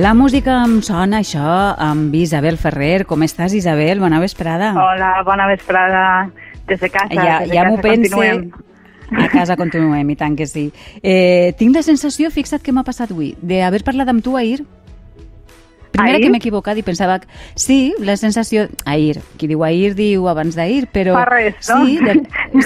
La música em sona això amb Isabel Ferrer. Com estàs, Isabel? Bona vesprada. Hola, bona vesprada. Des de casa, ja, des de ja casa m'ho pense. continuem. A casa continuem, i tant que sí. Eh, tinc la sensació, fixa't què m'ha passat avui, d'haver parlat amb tu ahir. Primera Ahir? que m'he equivocat i pensava que... Sí, la sensació... Ahir. Qui diu ahir diu abans d'ahir, però... Fa res, no? Sí, de...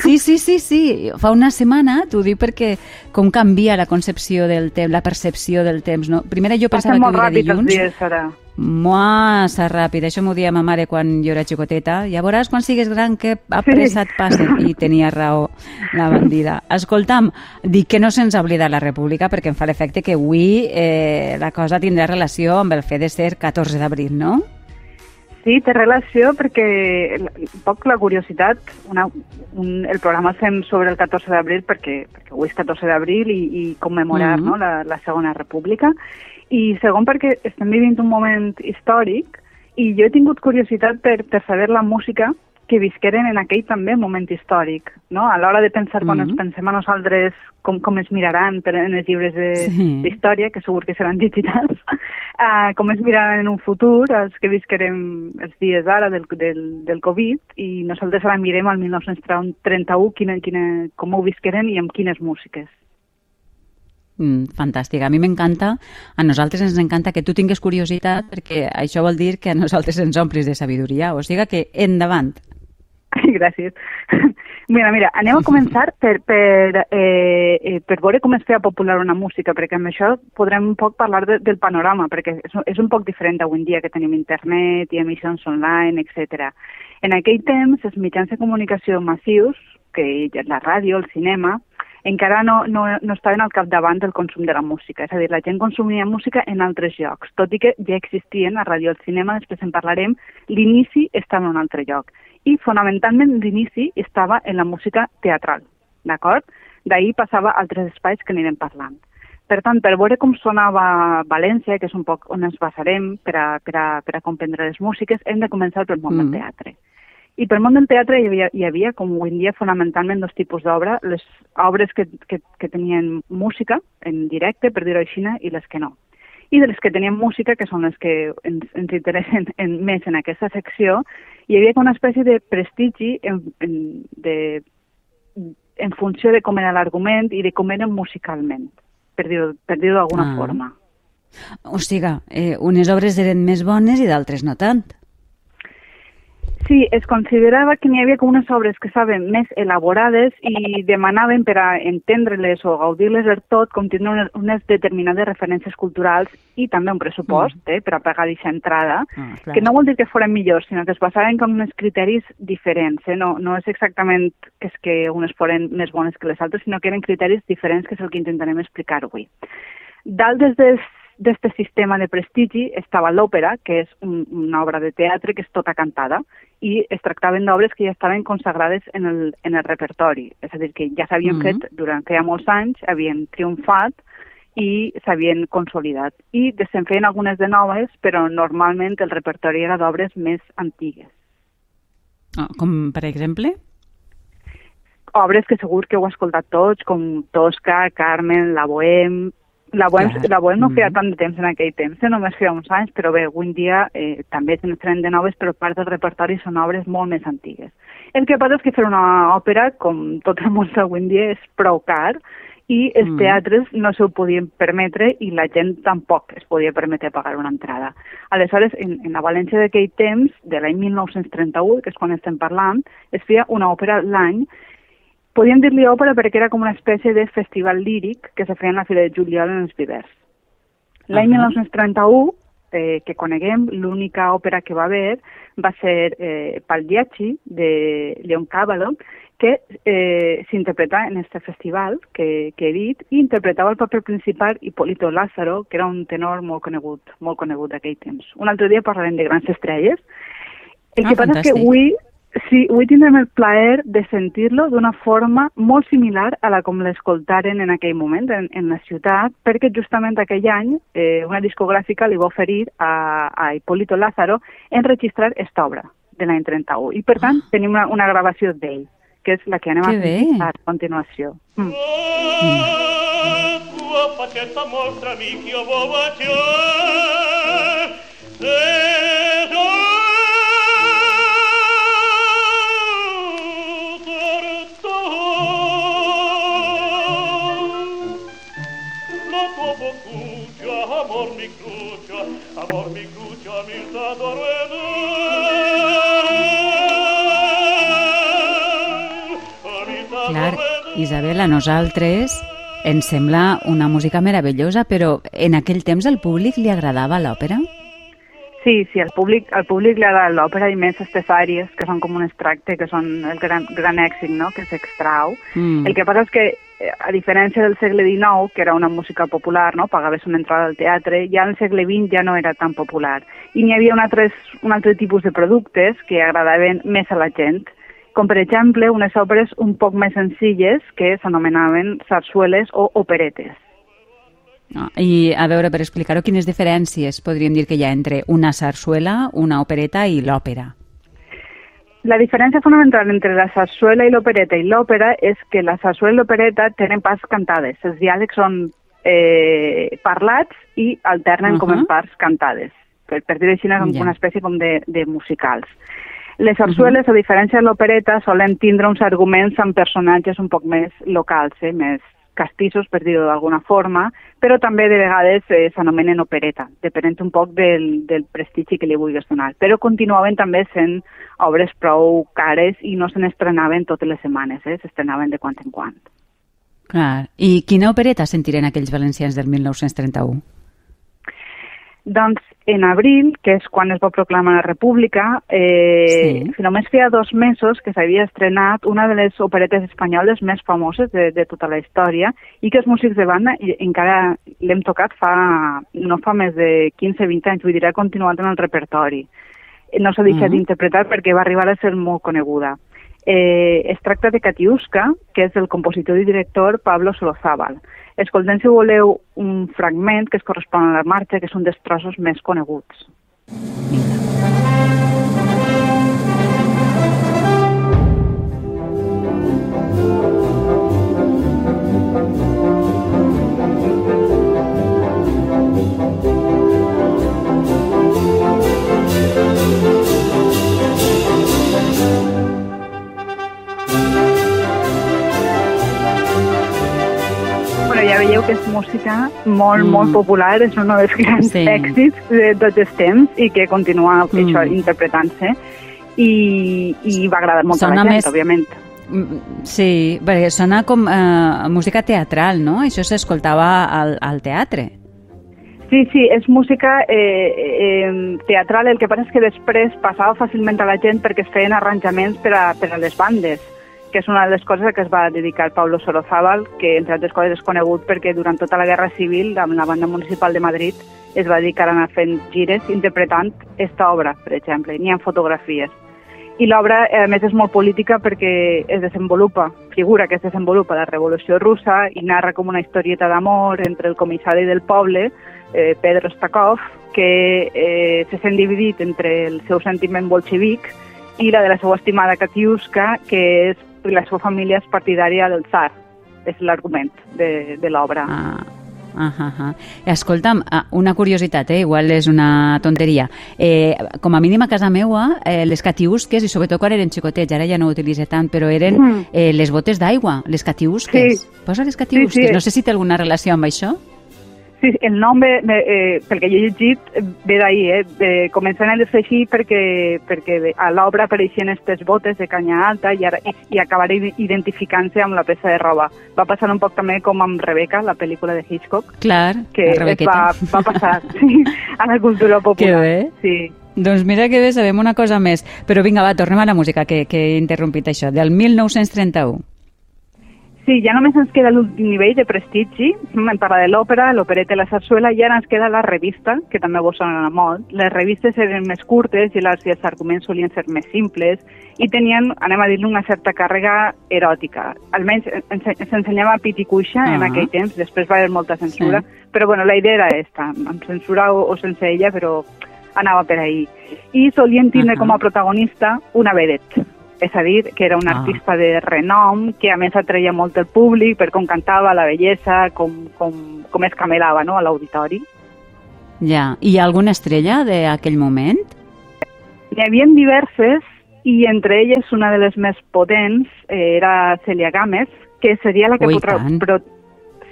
sí, sí, sí, sí. Fa una setmana, t'ho dic perquè com canvia la concepció del temps, la percepció del temps, no? Primera jo pensava que avui era dilluns. dies. Massa ràpid, això m'ho dia ma mare quan jo era xicoteta. Ja veuràs quan sigues gran que apressat passen. I tenia raó la bandida. Escolta'm, dic que no se'ns ha oblidat la república perquè em fa l'efecte que avui eh, la cosa tindrà relació amb el fet de ser 14 d'abril, no? Sí, té relació perquè un poc la curiositat, una, un, el programa el fem sobre el 14 d'abril perquè, perquè avui és 14 d'abril i, i commemorar Mhm. no, la, la Segona República i segon perquè estem vivint un moment històric i jo he tingut curiositat per, per saber la música que visqueren en aquell també moment històric, no? A l'hora de pensar, quan Mhm. ens pensem a nosaltres com, com es miraran per, en els llibres de- Sí. d'història, que segur que seran digitals, uh, com es miraran en un futur, els que visquerem els dies ara del, del, del Covid, i nosaltres ara mirem al 1931 quina, quina, com ho visqueren i amb quines músiques. Mm, fantàstic, a mi m'encanta, a nosaltres ens encanta que tu tingues curiositat perquè això vol dir que a nosaltres ens omplis de sabidoria, o sigui que endavant. Gràcies. Mira, mira, anem a començar per, per, eh, eh, per veure com es feia popular una música, perquè amb això podrem un poc parlar de, del panorama, perquè és, és un poc diferent avui en dia que tenim internet i emissions online, etc. En aquell temps, els mitjans de comunicació massius, que la ràdio, el cinema, encara no, no, no estaven al capdavant del consum de la música. És a dir, la gent consumia música en altres llocs, tot i que ja existien a ràdio i al cinema, després en parlarem, l'inici estava en un altre lloc. I fonamentalment l'inici estava en la música teatral, d'acord? D'ahir passava a altres espais que anirem parlant. Per tant, per veure com sonava València, que és un poc on ens basarem per a, per a, per a comprendre les músiques, hem de començar pel món Mm. del teatre. I pel món del teatre hi havia, hi havia com avui en dia, fonamentalment dos tipus d'obra, les obres que, que, que tenien música en directe, per dir-ho així, i les que no. I de les que tenien música, que són les que ens, ens interessen en, més en aquesta secció, hi havia com una espècie de prestigi en, en, de, en funció de com era l'argument i de com eren musicalment, per dir-ho per dir d'alguna Ah. forma. O sigui, eh, unes obres eren més bones i d'altres no tant. Sí, es considerava que n'hi havia com unes obres que estaven més elaborades i demanaven per a entendre-les o gaudir-les del tot com tindre unes, unes determinades referències culturals i també un pressupost eh, per a pagar aquesta entrada, clar. que no vol dir que foren millors, sinó que es basaven com uns criteris diferents. Eh? No, no és exactament que és que unes foren més bones que les altres, sinó que eren criteris diferents, que és el que intentarem explicar avui. Dalt des des d'aquest sistema de prestigi estava l'òpera, que és un, una obra de teatre que és tota cantada, i es tractaven d'obres que ja estaven consagrades en el, en el repertori, és a dir, que ja s'havien Mhm. fet durant feia molts anys, havien triomfat i s'havien consolidat. I de- se'n feien algunes de noves, però normalment el repertori era d'obres més antigues. Ah, com, per exemple? obres que segur que heu escoltat tots, com Tosca, Carmen, La Bohème... La Bohème, Clar. la Bohème no feia Mhm. tant de temps en aquell temps, eh? només feia uns anys, però bé, avui dia eh, també se'n tren de noves, però part del repertori són obres molt més antigues. El que passa és que fer una òpera, com tot el món avui dia, és prou car, i els Mm. teatres no s'ho podien permetre i la gent tampoc es podia permetre pagar una entrada. Aleshores, en, en la València d'aquell temps, de l'any 1931, que és quan estem parlant, es feia una òpera l'any Podíem dir-li òpera perquè era com una espècie de festival líric que se feia en la Fira de Juliol en els vivers. L'any Ahà. 1931, eh, que coneguem, l'única òpera que va haver va ser eh, Pagliacci, de Leoncavallo, que eh, s'interpreta en este festival que, que he dit, i interpretava el paper principal Hipólito Lázaro, que era un tenor molt conegut, molt conegut d'aquell temps. Un altre dia parlarem de grans estrelles. El Ah, que passa és que fantàstic. avui Sí, avui tindrem el plaer de sentir-lo d'una forma molt similar a la com l'escoltaren en aquell moment en, en la ciutat, perquè justament aquell any eh, una discogràfica li va oferir a, a Hipólito Lázaro enregistrar esta obra de l'any 31. I per tant tenim una, una gravació d'ell, que és la que anem Que a sentir a continuació. Mm. tua facetta Clar, Isabel, a nosaltres ens sembla una música meravellosa, però en aquell temps al públic li agradava l'òpera? Sí, sí, al públic, al públic li agrada l'òpera i més aquestes que són com un extracte, que són el gran, gran èxit no? que s'extrau. Mm. El que passa és que, a diferència del segle XIX, que era una música popular, no? pagaves una entrada al teatre, ja el segle XX ja no era tan popular. I n'hi havia un altre, un altre tipus de productes que agradaven més a la gent, com per exemple unes òperes un poc més senzilles que s'anomenaven sarsueles o operetes. No, I a veure, per explicar-ho, quines diferències podríem dir que hi ha entre una sarsuela, una opereta i l'òpera? La diferència fonamental entre la sarsuela i l'opereta i l'òpera és que la sarsuela i l'opereta tenen parts cantades. Els diàlegs són eh, parlats i alternen uh -huh. com en parts cantades. Per, per dir-ho així, són yeah. una espècie com de, de musicals. Les sarsueles, uh -huh. a diferència de l'opereta, solen tindre uns arguments amb personatges un poc més locals, eh, més castissos, per dir-ho d'alguna forma, però també de vegades eh, s'anomenen opereta, depenent un poc del, del prestigi que li vulguis donar. Però continuaven també sent obres prou cares i no se n'estrenaven totes les setmanes, eh? s'estrenaven de quan en quan. Clar. I quina opereta sentiren aquells valencians del 1931? Doncs en abril, que és quan es va proclamar la República, eh, sí. només feia dos mesos que s'havia estrenat una de les operetes espanyoles més famoses de, de tota la història i que els músics de banda i encara l'hem tocat fa, no fa més de 15-20 anys, vull dir, ha continuat en el repertori. No s'ha deixat uh -huh. d'interpretar perquè va arribar a ser molt coneguda. Eh, es tracta de Katiuska, que és del compositor i director Pablo Solozábal. Escoltem, si voleu, un fragment que es correspon a la marxa, que és un dels trossos més coneguts. Vinga. Música molt, mm. molt popular, és un dels grans sí. èxits de tots els temps i que continua mm. això interpretant-se i, i va agradar molt Sona a la gent, més... òbviament. Mm, sí, perquè sona com eh, música teatral, no? Això s'escoltava al, al teatre. Sí, sí, és música eh, eh, teatral, el que passa és que després passava fàcilment a la gent perquè es feien arranjaments per a, per a les bandes que és una de les coses a què es va dedicar Pablo Sorozábal, que entre altres coses és conegut perquè durant tota la Guerra Civil, amb la banda municipal de Madrid, es va dedicar a anar fent gires interpretant esta obra, per exemple. N'hi ha fotografies. I l'obra, a més, és molt política perquè es desenvolupa, figura que es desenvolupa la Revolució Russa i narra com una historieta d'amor entre el comissari del poble, eh, Pedro Stakov, que eh, se sent dividit entre el seu sentiment bolxevic i la de la seva estimada Katiuska, que és la seva família és partidària del tsar. És l'argument de, de l'obra. Ah. Ah, ah, ah. Escolta'm, ah, una curiositat, eh? igual és una tonteria. Eh, com a mínim a casa meua, eh, les catiusques, i sobretot quan eren xicotets, ara ja no ho utilitzo tant, però eren mm. eh, les botes d'aigua, les catiusques. Sí. Posa les catiusques. Sí, sí. No sé si té alguna relació amb això. Sí, el nom, ve, eh, pel que jo he llegit, ve d'ahir, eh? De, començant a ser així perquè, perquè a l'obra apareixien aquestes botes de canya alta i, ara, i, i acabaré identificant-se amb la peça de roba. Va passar un poc també com amb Rebeca, la pel·lícula de Hitchcock. Clar, que va, va passar sí, a la cultura popular. Que bé. Sí. Doncs mira que bé, sabem una cosa més. Però vinga, va, tornem a la música, que, que he interrompit això, del 1931. Sí, ja només ens queda l'últim nivell de prestigi. Hem parlat de l'òpera, l'opereta i la sarsuela, i ara ens queda la revista, que també vos sona molt. Les revistes eren més curtes i els, els arguments solien ser més simples i tenien, anem a dir-ne, una certa càrrega eròtica. Almenys s'ensenyava pit i cuixa uh -huh. en aquell temps, després va haver molta censura, sí. però bueno, la idea era esta, amb censura o, o sense ella, però anava per ahir. I solien tindre uh -huh. com a protagonista una vedette és a dir, que era un ah. artista de renom, que a més atreia molt el públic per com cantava, la bellesa, com, com, com es camelava no, a l'auditori. Ja. I hi ha alguna estrella d'aquell moment? N'hi havia diverses i entre elles una de les més potents eh, era Celia Gámez, que seria la que Ui, potrà... Però,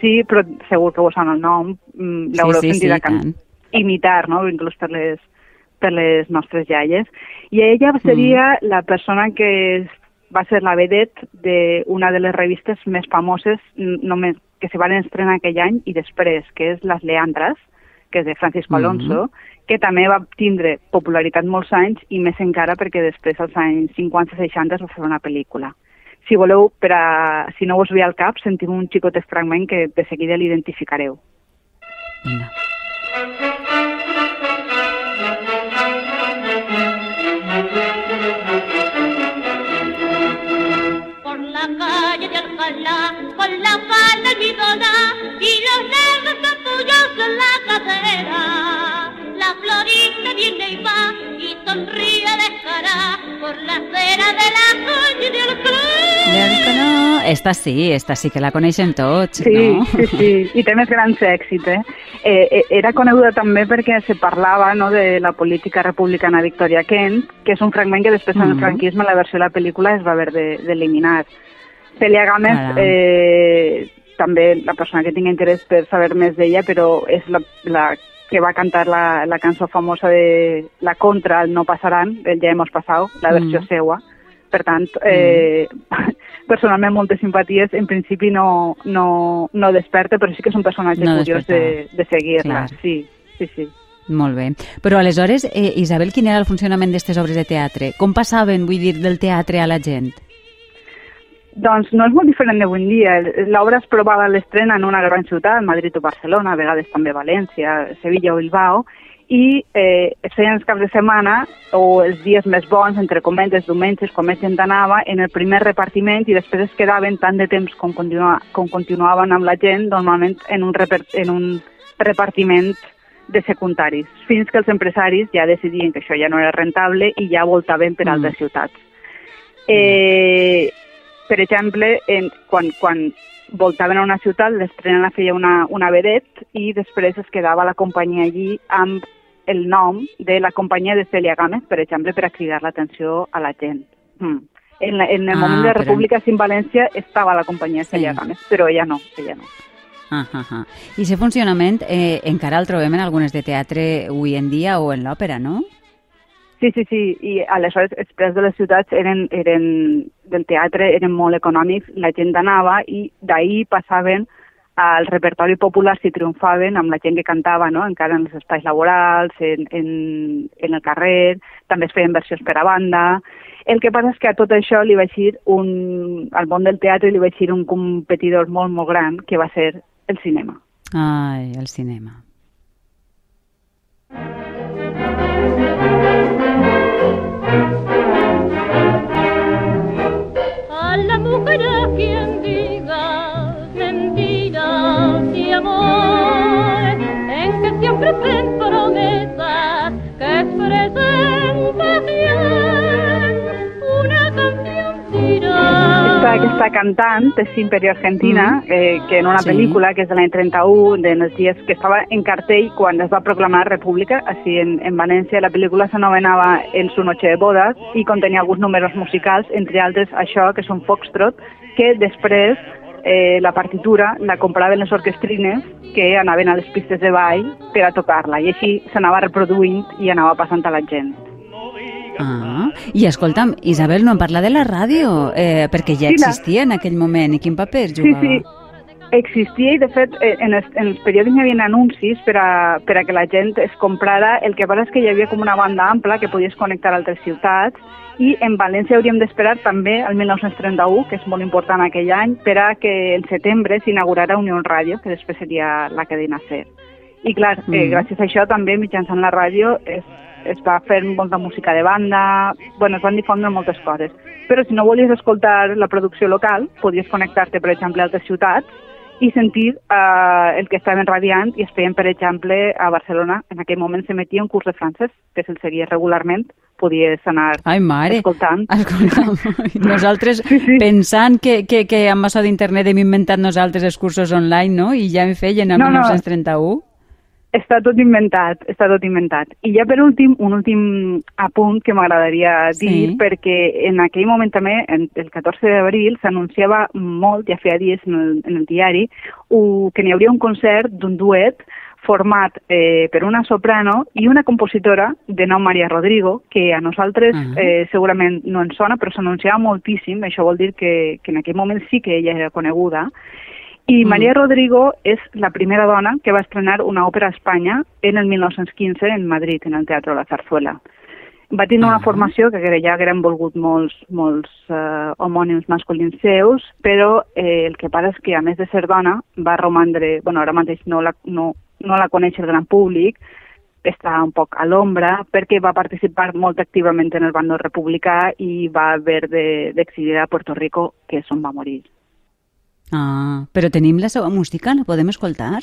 sí, però segur que vos sona el nom, mm, l'haureu sí, sí, sentit sí, imitar, no? inclús per les, per les nostres iaies. I ella seria Mm. la persona que va ser la vedette d'una de les revistes més famoses només que se van estrenar aquell any i després, que és Les Leandres, que és de Francisco. Alonso, que també va tindre popularitat molts anys i més encara perquè després, als anys 50-60, es va fer una pel·lícula. Si voleu, per a, si no us ve al cap, sentim un xicotet fragment que de seguida l'identificareu. Vinga. por de Alcalá, con la falda almidona y los negros capullos en la cadera. La florista viene y va y sonríe descarada por la acera de la calle de Alcalá. Del que no... Esta sí, esta sí que la coneixen tots, Sí, no? sí, sí, i té més grans èxits. Eh? Eh, eh, era coneguda també perquè se parlava no, de la política republicana Victoria Kent, que és un fragment que després en el Mhm. franquisme, la versió de la pel·lícula, es va haver de- d'eliminar. Celia Gámez, Caram. eh, també la persona que tinga interès per saber més d'ella, però és la, la que va cantar la, la cançó famosa de La Contra, el No Passaran, del Ja hemos pasado, la versió Mm. seua. Per tant, eh, personalment moltes simpaties en principi no, no, no desperta, però sí que és un personatge No curiós de, de seguir-la. Sí, sí, sí. Molt bé. Però aleshores, eh, Isabel, quin era el funcionament d'aquestes obres de teatre? Com passaven, vull dir, del teatre a la gent? Doncs no és molt diferent d'avui en dia. L'obra es provava a l'estrena en una gran ciutat, Madrid o Barcelona, a vegades també València, Sevilla o Bilbao, i eh, es feien els caps de setmana o els dies més bons, entre cometes, diumenges, com més gent anava, en el primer repartiment i després es quedaven tant de temps com, continua, com continuaven amb la gent, normalment en un, reper, en un repartiment de secundaris, fins que els empresaris ja decidien que això ja no era rentable i ja voltaven per Mm. altres ciutats. Eh, per exemple, en, quan, quan voltaven a una ciutat, l'estrena la feia una, una vedet i després es quedava la companyia allí amb el nom de la companyia de Celia Gámez, per exemple, per a cridar l'atenció a la gent. Mm. En, la, en el Ah, moment de però- República sin València estava la companyia Sí. Celia Gámez, però ella no, ella no. Ah, ah, ah. I aquest funcionament eh, encara el trobem en algunes de teatre avui en dia o en l'òpera, no? Sí, sí, sí, i aleshores els preus de les ciutats eren, eren, del teatre eren molt econòmics, la gent anava i d'ahir passaven al repertori popular si triomfaven amb la gent que cantava, no? encara en els espais laborals, en, en, en el carrer, també es feien versions per a banda. El que passa és que a tot això li va eixir un, al món del teatre li va eixir un competidor molt, molt gran, que va ser el cinema. Ai, el cinema. A a quien diga mentiras y amor, Aquesta, aquesta cantant és Imperio Argentina, eh, que en una Sí. pel·lícula que és de l'any 31, de els dies que estava en cartell quan es va proclamar república, així en, en València. La pel·lícula s'anomenava En su noche de bodas i contenia alguns números musicals, entre altres això, que és un foxtrot, que després eh, la partitura la compraven les orquestrines que anaven a les pistes de ball per a tocar-la i així s'anava reproduint i anava passant a la gent. Ah, i escolta'm, Isabel, no em parla de la ràdio, eh, perquè ja Sí, existia en aquell moment, i quin paper Sí, jugava? sí, existia i de fet eh, en els, en els periòdics hi havia anuncis per a, per a que la gent es comprara, el que passa és que hi havia com una banda ampla que podies connectar a altres ciutats i en València hauríem d'esperar també el 1931, que és molt important aquell any, per a que el setembre s'inaugurara Unió Ràdio, que després seria la cadena SER. I clar, eh, Mm. gràcies a això també mitjançant la ràdio es, es va fer molta música de banda, bueno, es van difondre moltes coses. Però si no volies escoltar la producció local, podies connectar-te, per exemple, a altres ciutats i sentir eh, el que estaven radiant i es feien, per exemple, a Barcelona. En aquell moment s'emetia un curs de francès que se'l seguia regularment, podies anar Ai, mare. escoltant. Escolta'm, nosaltres Sí, sí. pensant que, que, que amb això d'internet hem inventat nosaltres els cursos online, no? I ja en feien el No, no. 1931. Està tot inventat, està tot inventat. I ja per últim, un últim apunt que m'agradaria dir, Sí. perquè en aquell moment també, en, el 14 d'abril, s'anunciava molt, ja feia dies en el, en el diari, u, que n'hi hauria un concert d'un duet format eh, per una soprano i una compositora de nom Maria Rodrigo, que a nosaltres Ah. eh, segurament no ens sona, però s'anunciava moltíssim, això vol dir que, que en aquell moment sí que ella era coneguda, i Mm. Maria Rodrigo és la primera dona que va estrenar una òpera a Espanya en el 1915 en Madrid, en el Teatre La Zarzuela. Va tenir una Ah. formació que ja hagueren volgut molts, molts eh, homònims masculins seus, però eh, el que passa és que, a més de ser dona, va romandre... bueno, ara mateix no la, no, no la coneix el gran públic, està un poc a l'ombra perquè va participar molt activament en el bàndol republicà i va haver de- d'exiliar a Puerto Rico, que és on va morir. Ah, però tenim la seva música, la podem escoltar?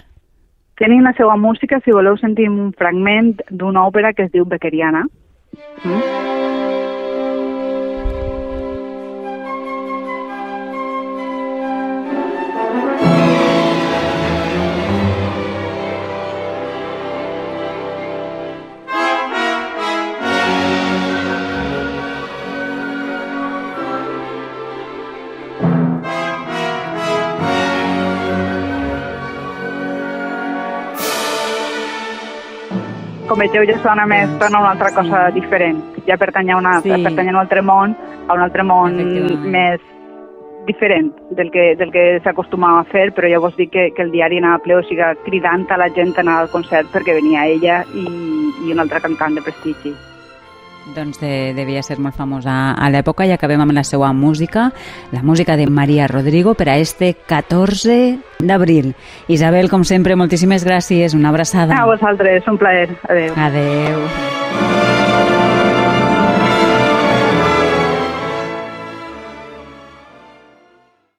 Tenim la seva música, si voleu sentim un fragment d'una òpera que es diu Bequeriana. Mm? Vegeu, ja sona més, sona una altra cosa diferent. Ja pertany a, una, Sí. sí. pertany a un altre món, a un altre món més diferent del que, del que s'acostumava a fer, però ja vos dic que, que el diari anava ple, o sigui, cridant a la gent a anar al concert perquè venia ella i, i un altre cantant de prestigi. Doncs de, devia ser molt famosa a l'època i acabem amb la seva música, la música de Maria Rodrigo per a este 14 d'abril. Isabel, com sempre, moltíssimes gràcies, una abraçada. A vosaltres, un plaer. Adéu. Adeu.